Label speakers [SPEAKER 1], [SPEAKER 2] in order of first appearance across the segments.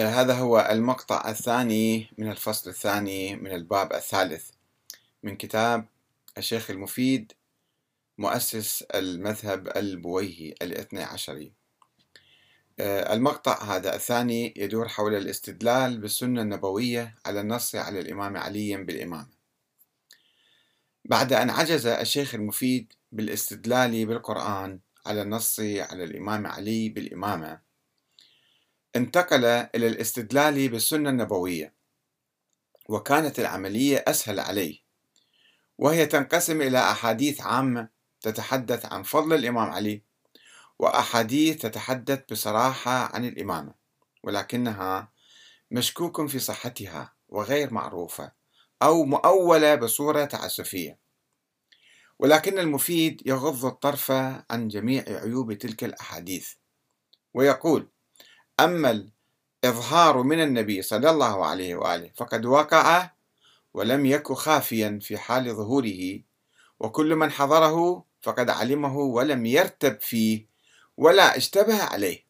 [SPEAKER 1] آه، هذا هو المقطع الثاني من الفصل الثاني من الباب الثالث من كتاب الشيخ المفيد مؤسس المذهب البويهي الاثني عشري. آه، المقطع هذا الثاني يدور حول الاستدلال بالسنة النبوية على النص على الإمام علي بالإمامة بعد أن عجز الشيخ المفيد بالاستدلال بالقرآن على النص على الإمام علي بالإمامة انتقل إلى الاستدلال بالسنة النبوية وكانت العملية أسهل عليه وهي تنقسم إلى أحاديث عامة تتحدث عن فضل الإمام علي وأحاديث تتحدث بصراحة عن الإمامة ولكنها مشكوك في صحتها وغير معروفة أو مؤولة بصورة تعسفية. ولكن المفيد يغض الطرف عن جميع عيوب تلك الأحاديث ويقول أما الإظهار من النبي صلى الله عليه وآله فقد وقع ولم يك خافيا في حال ظهوره وكل من حضره فقد علمه ولم يرتب فيه ولا اشتبه عليه.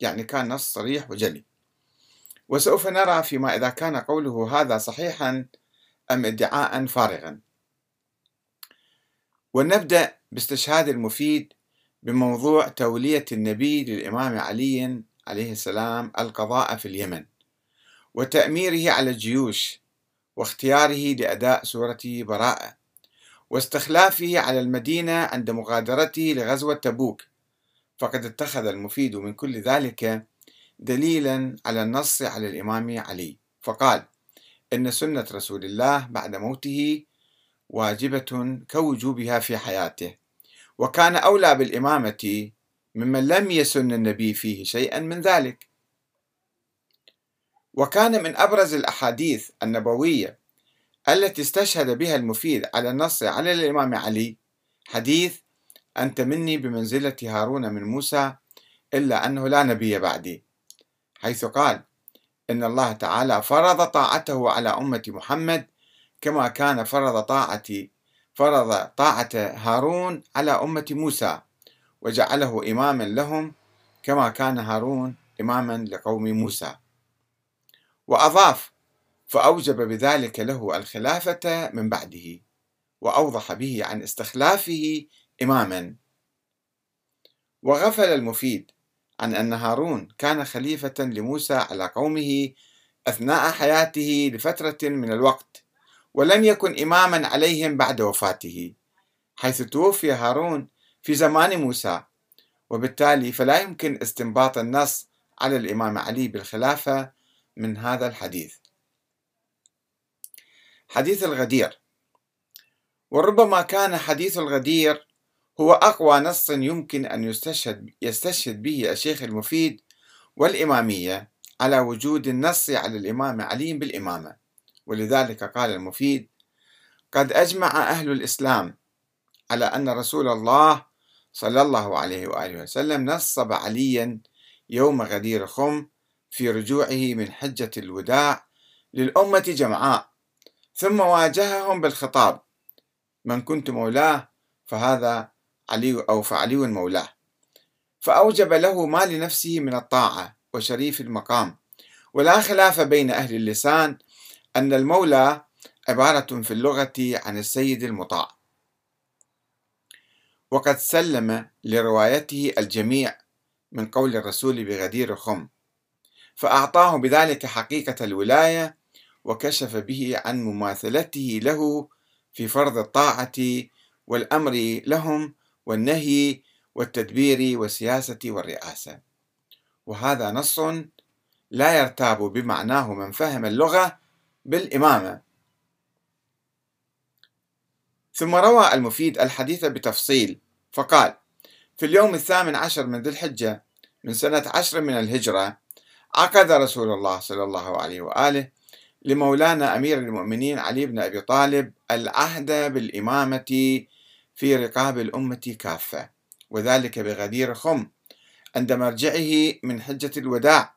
[SPEAKER 1] يعني كان نص صريح وجلي. وسوف نرى فيما إذا كان قوله هذا صحيحا أم ادعاء فارغا. ونبدأ باستشهاد المفيد بموضوع تولية النبي للإمام علي عليه السلام القضاء في اليمن وتأميره على الجيوش واختياره لأداء سورة براءة واستخلافه على المدينة عند مغادرته لغزوة تبوك. فقد اتخذ المفيد من كل ذلك دليلا على النص على الإمام علي. فقال إن سنة رسول الله بعد موته واجبة كوجوبها في حياته وكان أولى بالإمامة ممن لم يسن النبي فيه شيئا من ذلك. وكان من أبرز الأحاديث النبوية التي استشهد بها المفيد على النص على الإمام علي حديث أنت مني بمنزلة هارون من موسى إلا أنه لا نبي بعدي حيث قال إن الله تعالى فرض طاعته على أمة محمد كما كان فرض طاعتي فرض طاعة هارون على أمة موسى وجعله إماما لهم كما كان هارون إماما لقوم موسى. وأضاف فأوجب بذلك له الخلافة من بعده وأوضح به عن استخلافه إماما. وغفل المفيد عن أن هارون كان خليفة لموسى على قومه أثناء حياته لفترة من الوقت ولم يكن إماما عليهم بعد وفاته حيث توفي هارون في زمان موسى وبالتالي فلا يمكن استنباط النص على الإمام علي بالخلافة من هذا الحديث. حديث الغدير. وربما كان حديث الغدير هو أقوى نص يمكن أن يستشهد, يستشهد به الشيخ المفيد والإمامية على وجود النص على الإمام علي بالإمامة. ولذلك قال المفيد قد أجمع أهل الإسلام على أن رسول الله صلى الله عليه وآله وسلم نصب عليا يوم غدير خم في رجوعه من حجة الوداع للأمة جمعاء ثم واجههم بالخطاب من كنت مولاه فهذا علي أو فعلي مولاه فأوجب له ما لنفسه من الطاعة وشريف المقام. ولا خلاف بين أهل اللسان أن المولى عبارة في اللغة عن السيد المطاع. وقد سلم لروايته الجميع من قول الرسول بغدير خم فأعطاه بذلك حقيقة الولاية وكشف به عن مماثلته له في فرض الطاعة والأمر لهم والنهي والتدبير والسياسة والرئاسة. وهذا نص لا يرتاب بمعناه من فهم اللغة بالإمامة. ثم روى المفيد الحديث بتفصيل فقال في اليوم الثامن عشر من ذي الحجة من سنة عشر من الهجرة عقد رسول الله صلى الله عليه وآله لمولانا أمير المؤمنين علي بن أبي طالب العهد بالإمامة في رقاب الأمة كافة وذلك بغدير خم عند مرجعه من حجة الوداع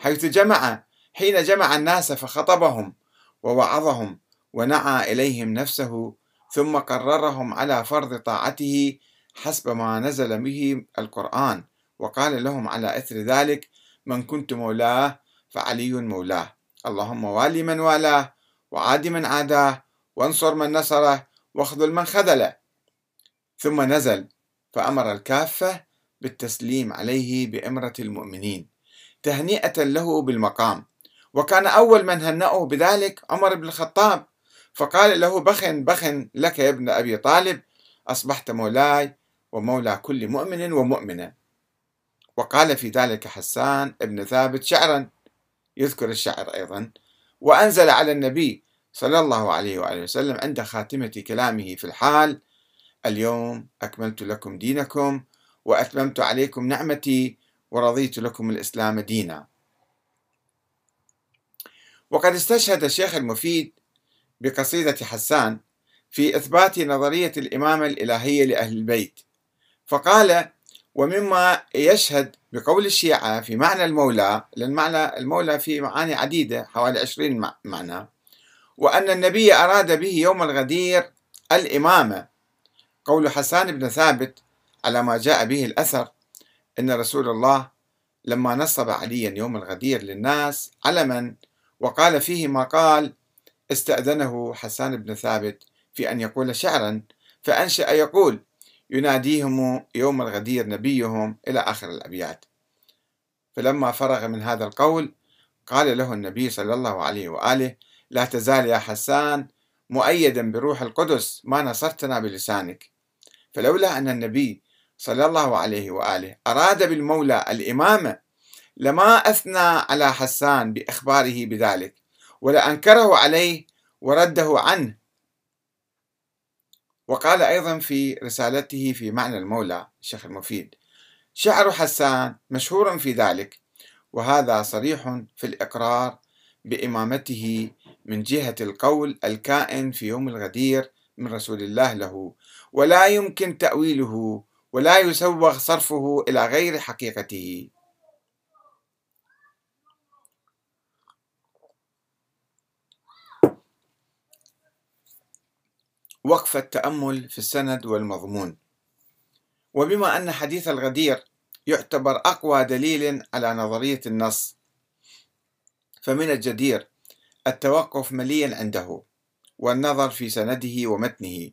[SPEAKER 1] حيث جمع حين جمع الناس فخطبهم ووعظهم ونعى إليهم نفسه ثم قررهم على فرض طاعته حسب ما نزل به القرآن. وقال لهم على إثر ذلك من كنت مولاه فعلي مولاه. اللهم والي من والاه وعاد من عاداه وانصر من نصره واخذل من خذله. ثم نزل فأمر الكافة بالتسليم عليه بإمرة المؤمنين تهنئة له بالمقام. وكان أول من هنأه بذلك عمر بن الخطاب. فقال له بخ بخ لك يا ابن أبي طالب أصبحت مولاي ومولى كل مؤمن ومؤمنة. وقال في ذلك حسان ابن ثابت شعرا يذكر الشعر أيضا وأنزل على النبي صلى الله عليه وآله وسلم عند خاتمة كلامه في الحال اليوم أكملت لكم دينكم وأتممت عليكم نعمتي ورضيت لكم الإسلام دينا. وقد استشهد الشيخ المفيد بقصيدة حسان في إثبات نظرية الإمامة الإلهية لأهل البيت فقال ومما يشهد بقول الشيعة في معنى المولى لأن معنى المولى في معاني عديدة حوالي عشرين معنى وأن النبي أراد به يوم الغدير الإمامة قول حسان بن ثابت على ما جاء به الأثر أن رسول الله لما نصب عليا يوم الغدير للناس علما وقال فيه ما قال استأذنه حسان بن ثابت في أن يقول شعرا فأنشأ يقول يناديهم يوم الغدير نبيهم إلى آخر الأبيات. فلما فرغ من هذا القول قال له النبي صلى الله عليه وآله لا تزال يا حسان مؤيدا بروح القدس ما نصرتنا بلسانك. فلولا أن النبي صلى الله عليه وآله أراد بالمولى الإمامة لما أثنى على حسان بإخباره بذلك. ولأنكره عليه ورده عنه. وقال أيضا في رسالته في معنى المولى الشيخ المفيد شعر حسان مشهور في ذلك وهذا صريح في الإقرار بإمامته من جهة القول الكائن في يوم الغدير من رسول الله له ولا يمكن تأويله ولا يسوغ صرفه إلى غير حقيقته. وقف التأمل في السند والمضمون. وبما أن حديث الغدير يعتبر أقوى دليل على نظرية النص فمن الجدير التوقف مليا عنده والنظر في سنده ومتنه.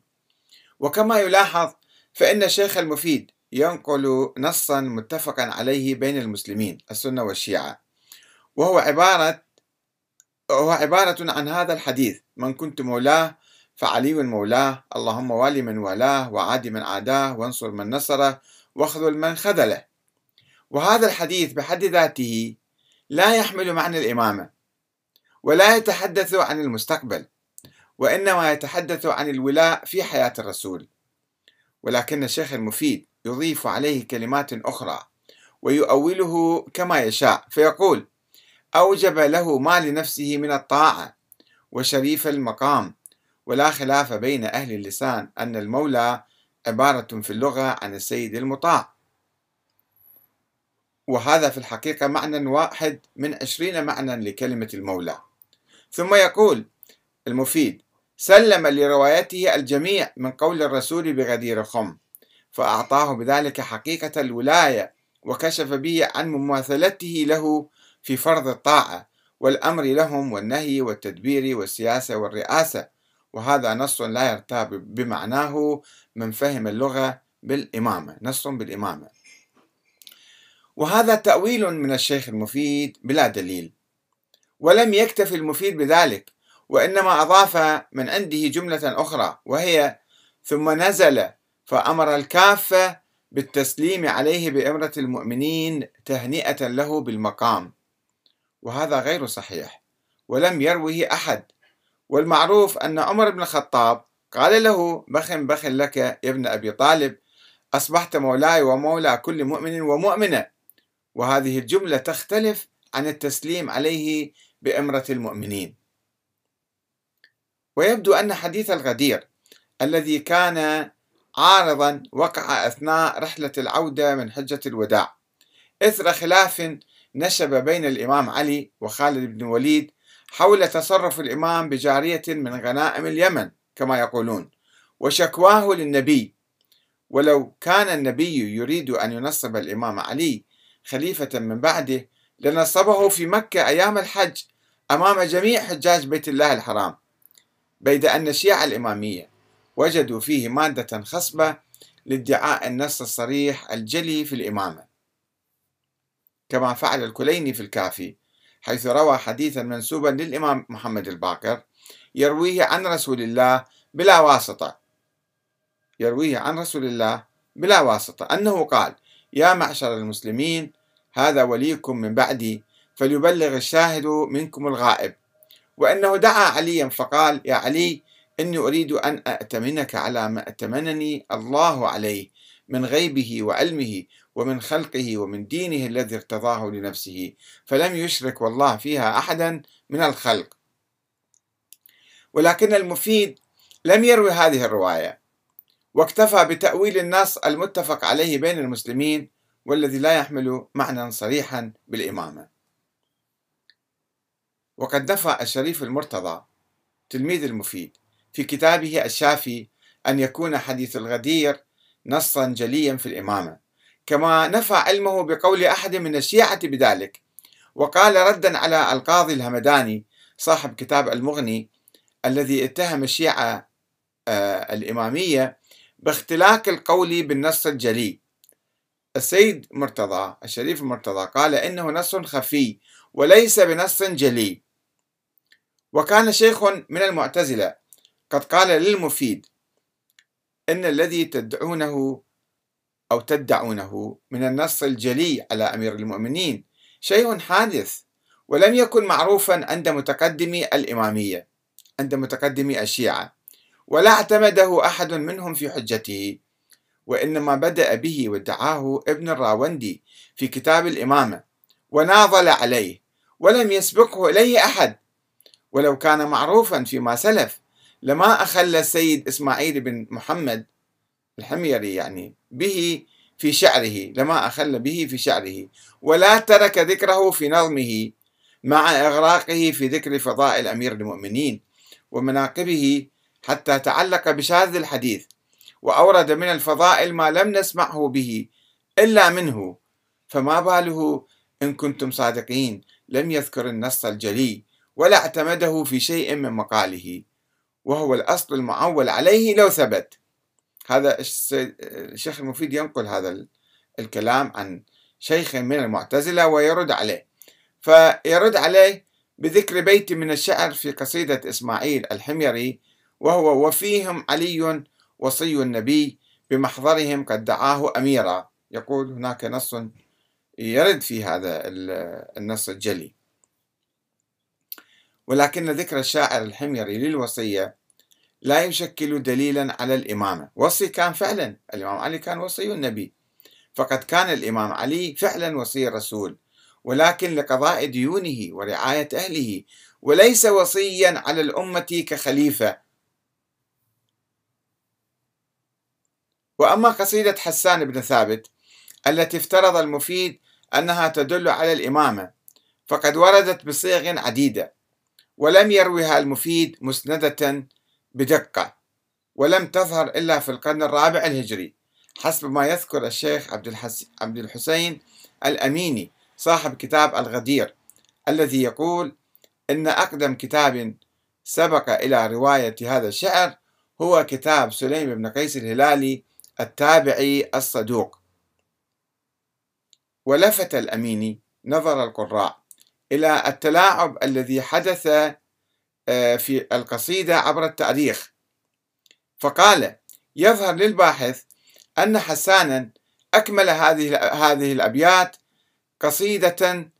[SPEAKER 1] وكما يلاحظ فإن الشيخ المفيد ينقل نصا متفقا عليه بين المسلمين السنة والشيعة. وهو عبارة وهو عبارة عن هذا الحديث من كنت مولاه فعلي مولاه اللهم والي من والاه وعادي من عاداه وانصر من نصره واخذل من خذله. وهذا الحديث بحد ذاته لا يحمل معنى الإمامة ولا يتحدث عن المستقبل وإنما يتحدث عن الولاء في حياة الرسول. ولكن الشيخ المفيد يضيف عليه كلمات أخرى ويؤوله كما يشاء فيقول أوجب له ما لنفسه من الطاعة وشريف المقام ولا خلاف بين أهل اللسان أن المولى عبارة في اللغة عن السيد المطاع. وهذا في الحقيقة معنى واحد من عشرين معنى لكلمة المولى. ثم يقول المفيد سلم لروايته الجميع من قول الرسول بغدير خم فأعطاه بذلك حقيقة الولاية وكشف به عن مماثلته له في فرض الطاعة والأمر لهم والنهي والتدبير والسياسة والرئاسة. وهذا نص لا يرتاب بمعناه من فهم اللغة بالإمامة نص بالإمامة. وهذا تأويل من الشيخ المفيد بلا دليل ولم يكتف المفيد بذلك وإنما أضاف من عنده جملة أخرى وهي ثم نزل فأمر الكافة بالتسليم عليه بإمرة المؤمنين تهنئة له بالمقام وهذا غير صحيح ولم يروه أحد والمعروف أن عمر بن الخطاب قال له بخ بخ لك يا ابن أبي طالب أصبحت مولاي ومولى كل مؤمن ومؤمنة. وهذه الجملة تختلف عن التسليم عليه بأمرة المؤمنين. ويبدو أن حديث الغدير الذي كان عارضا وقع أثناء رحلة العودة من حجة الوداع إثر خلاف نشب بين الإمام علي وخالد بن وليد حول تصرف الإمام بجارية من غنائم اليمن كما يقولون. وشكواه للنبي. ولو كان النبي يريد أن ينصب الإمام علي خليفة من بعده لنصبه في مكة أيام الحج أمام جميع حجاج بيت الله الحرام. بيد أن الشيعة الإمامية وجدوا فيه مادة خصبة لادعاء النص الصريح الجلي في الإمامة. كما فعل الكليني في الكافي. حيث روى حديثا منسوبا للإمام محمد الباقر يرويه عن رسول الله بلا واسطة. يرويه عن رسول الله بلا واسطة. أنه قال يا معشر المسلمين هذا وليكم من بعدي فليبلغ الشاهد منكم الغائب. وأنه دعا عليا فقال يا علي إني أريد أن أأتمنك على ما أتمنني الله عليه من غيبه وعلمه ومن خلقه ومن دينه الذي ارتضاه لنفسه فلم يشرك والله فيها أحدا من الخلق. ولكن المفيد لم يروي هذه الرواية واكتفى بتأويل النص المتفق عليه بين المسلمين والذي لا يحمل معنى صريحا بالإمامة. وقد نفى الشريف المرتضى تلميذ المفيد في كتابه الشافي أن يكون حديث الغدير نصا جليا في الإمامة. كما نفى علمه بقول أحد من الشيعة بذلك. وقال ردا على القاضي الهمداني صاحب كتاب المغني الذي اتهم الشيعة آه، الإمامية باختلاك القول بالنص الجلي. السيد مرتضى الشريف المرتضى قال إنه نص خفي وليس بنص جلي. وكان شيخ من المعتزلة قد قال للمفيد إن الذي تدعونه أو تدعونه من النص الجلي على أمير المؤمنين. شيء حادث ولم يكن معروفا عند متقدمي الإمامية عند متقدمي الشيعة ولا اعتمده أحد منهم في حجته وإنما بدأ به وادعاه ابن الراوندي في كتاب الإمامة وناضل عليه ولم يسبقه إليه أحد. ولو كان معروفا فيما سلف لما أخل السيد إسماعيل بن محمد الحميري يعني به في شعره لما أخل به في شعره. ولا ترك ذكره في نظمه مع إغراقه في ذكر فضائل أمير المؤمنين ومناقبه حتى تعلق بشاذ الحديث. وأورد من الفضائل ما لم نسمعه به إلا منه. فما باله إن كنتم صادقين؟ لم يذكر النص الجلي ولا اعتمده في شيء من مقاله. وهو الأصل المعول عليه لو ثبت. هذا الشيخ المفيد ينقل هذا الكلام عن شيخ من المعتزلة ويرد عليه. فيرد عليه بذكر بيت من الشعر في قصيدة إسماعيل الحميري وهو وفيهم علي وصي النبي بمحضرهم قد دعاه أميرا يقول هناك نص يرد في هذا النص الجلي. ولكن ذكر الشاعر الحميري للوصية لا يشكل دليلا على الإمامة وصي كان فعلا. الإمام علي كان وصي النبي. فقد كان الإمام علي فعلا وصي الرسول. ولكن لقضاء ديونه ورعاية أهله وليس وصيا على الأمة كخليفة. وأما قصيدة حسان بن ثابت التي افترض المفيد أنها تدل على الإمامة فقد وردت بصيغ عديدة. ولم يروها المفيد مسندة بدقة ولم تظهر إلا في القرن الرابع الهجري حسب ما يذكر الشيخ عبد, الحس... عبد الحسين الأميني صاحب كتاب الغدير الذي يقول إن أقدم كتاب سبق إلى رواية هذا الشعر هو كتاب سليم بن قيس الهلالي التابعي الصدوق ولفت الأميني نظر القراء إلى التلاعب الذي حدث في القصيدة عبر التاريخ. فقال يظهر للباحث أن حسانا أكمل هذه هذه الأبيات قصيدة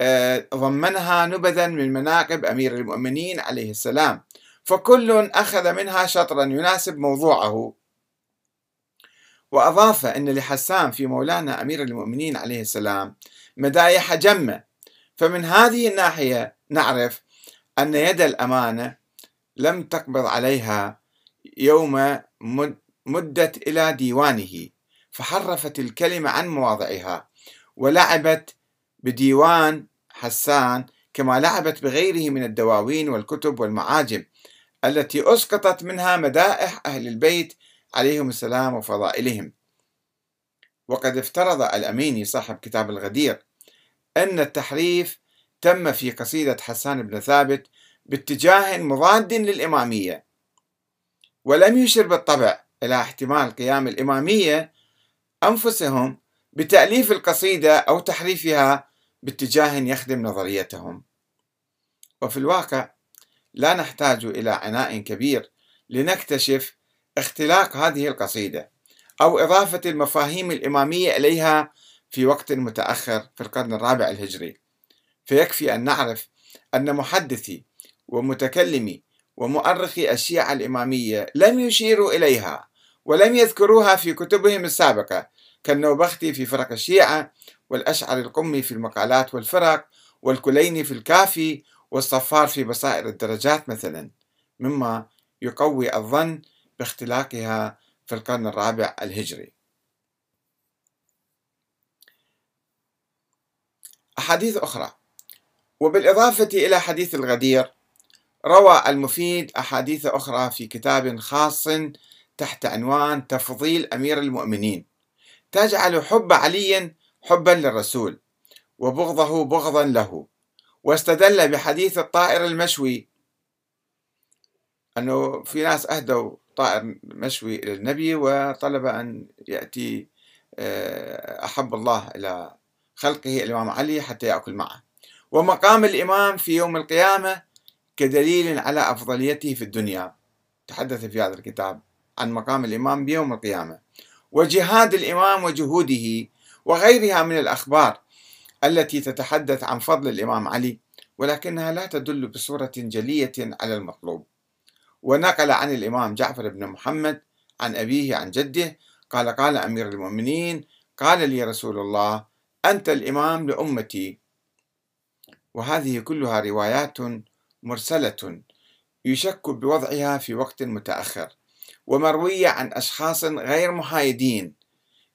[SPEAKER 1] آه، ضمنها نبذا من مناقب أمير المؤمنين عليه السلام. فكل أخذ منها شطرا يناسب موضوعه. وأضاف أن لحسان في مولانا أمير المؤمنين عليه السلام مدايح جمة. فمن هذه الناحية نعرف أن يد الأمانة لم تقبض عليها يوم مدت إلى ديوانه فحرفت الكلمة عن مواضعها ولعبت بديوان حسان كما لعبت بغيره من الدواوين والكتب والمعاجم التي أسقطت منها مدائح أهل البيت عليهم السلام وفضائلهم. وقد افترض الأميني صاحب كتاب الغدير أن التحريف تم في قصيدة حسان بن ثابت باتجاه مضاد للإمامية. ولم يشر بالطبع إلى احتمال قيام الإمامية أنفسهم بتأليف القصيدة أو تحريفها باتجاه يخدم نظريتهم. وفي الواقع لا نحتاج إلى عناء كبير لنكتشف اختلاق هذه القصيدة أو إضافة المفاهيم الإمامية إليها في وقت متأخر في القرن الرابع الهجري. فيكفي أن نعرف أن محدثي ومتكلمي ومؤرخي الشيعة الإمامية لم يشيروا إليها ولم يذكروها في كتبهم السابقة كالنوبختي في فرق الشيعة والأشعر القمي في المقالات والفرق والكليني في الكافي والصفار في بصائر الدرجات مثلا مما يقوي الظن باختلاقها في القرن الرابع الهجري. أحاديث أخرى. وبالإضافة إلى حديث الغدير روى المفيد أحاديث أخرى في كتاب خاص تحت عنوان تفضيل أمير المؤمنين. تجعل حب علي حبا للرسول وبغضه بغضا له. واستدل بحديث الطائر المشوي أنه في ناس أهدوا طائر مشوي إلى النبي وطلب أن يأتي آه، أحب الله إلى خلقه الإمام علي حتى يأكل معه. ومقام الإمام في يوم القيامة كدليل على أفضليته في الدنيا. تحدث في هذا الكتاب عن مقام الإمام بيوم القيامة. وجهاد الإمام وجهوده وغيرها من الأخبار التي تتحدث عن فضل الإمام علي ولكنها لا تدل بصورة جلية على المطلوب. ونقل عن الإمام جعفر بن محمد عن أبيه عن جده قال قال أمير المؤمنين قال لي رسول الله أنت الإمام لأمتي وهذه كلها روايات مرسلة يشك بوضعها في وقت متأخر ومروية عن أشخاص غير محايدين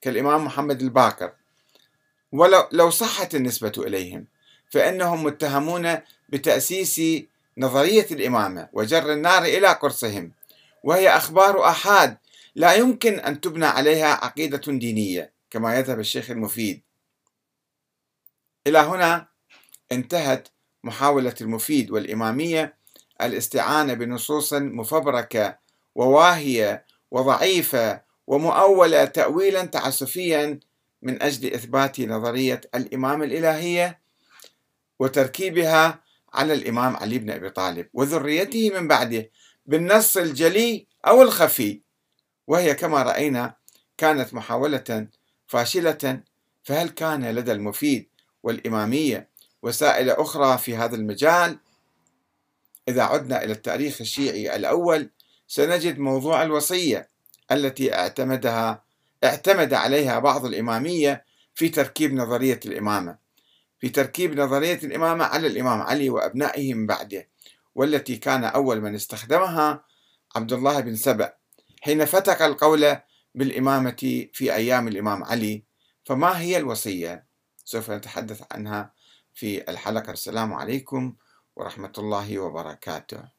[SPEAKER 1] كالإمام محمد الباقر. ولو لو صحت النسبة إليهم فإنهم متهمون بتأسيس نظرية الإمامة وجر النار إلى قرصهم وهي أخبار أحاد لا يمكن أن تبنى عليها عقيدة دينية كما يذهب الشيخ المفيد. إلى هنا انتهت محاولة المفيد والإمامية الاستعانة بنصوص مفبركة وواهية وضعيفة ومؤولة تأويلا تعسفيا من أجل إثبات نظرية الإمام الإلهية وتركيبها على الإمام علي بن أبي طالب وذريته من بعده بالنص الجلي أو الخفي. وهي كما رأينا كانت محاولة فاشلة فهل كان لدى المفيد والإمامية وسائل أخرى في هذا المجال. إذا عدنا إلى التاريخ الشيعي الأول سنجد موضوع الوصية التي اعتمدها اعتمد عليها بعض الإمامية في تركيب نظرية الإمامة. في تركيب نظرية الإمامة على الإمام علي وأبنائه من بعده والتي كان أول من استخدمها عبد الله بن سبأ. حين فتق القول بالإمامة في أيام الإمام علي فما هي الوصية؟ سوف نتحدث عنها في الحلقة. السلام عليكم ورحمة الله وبركاته.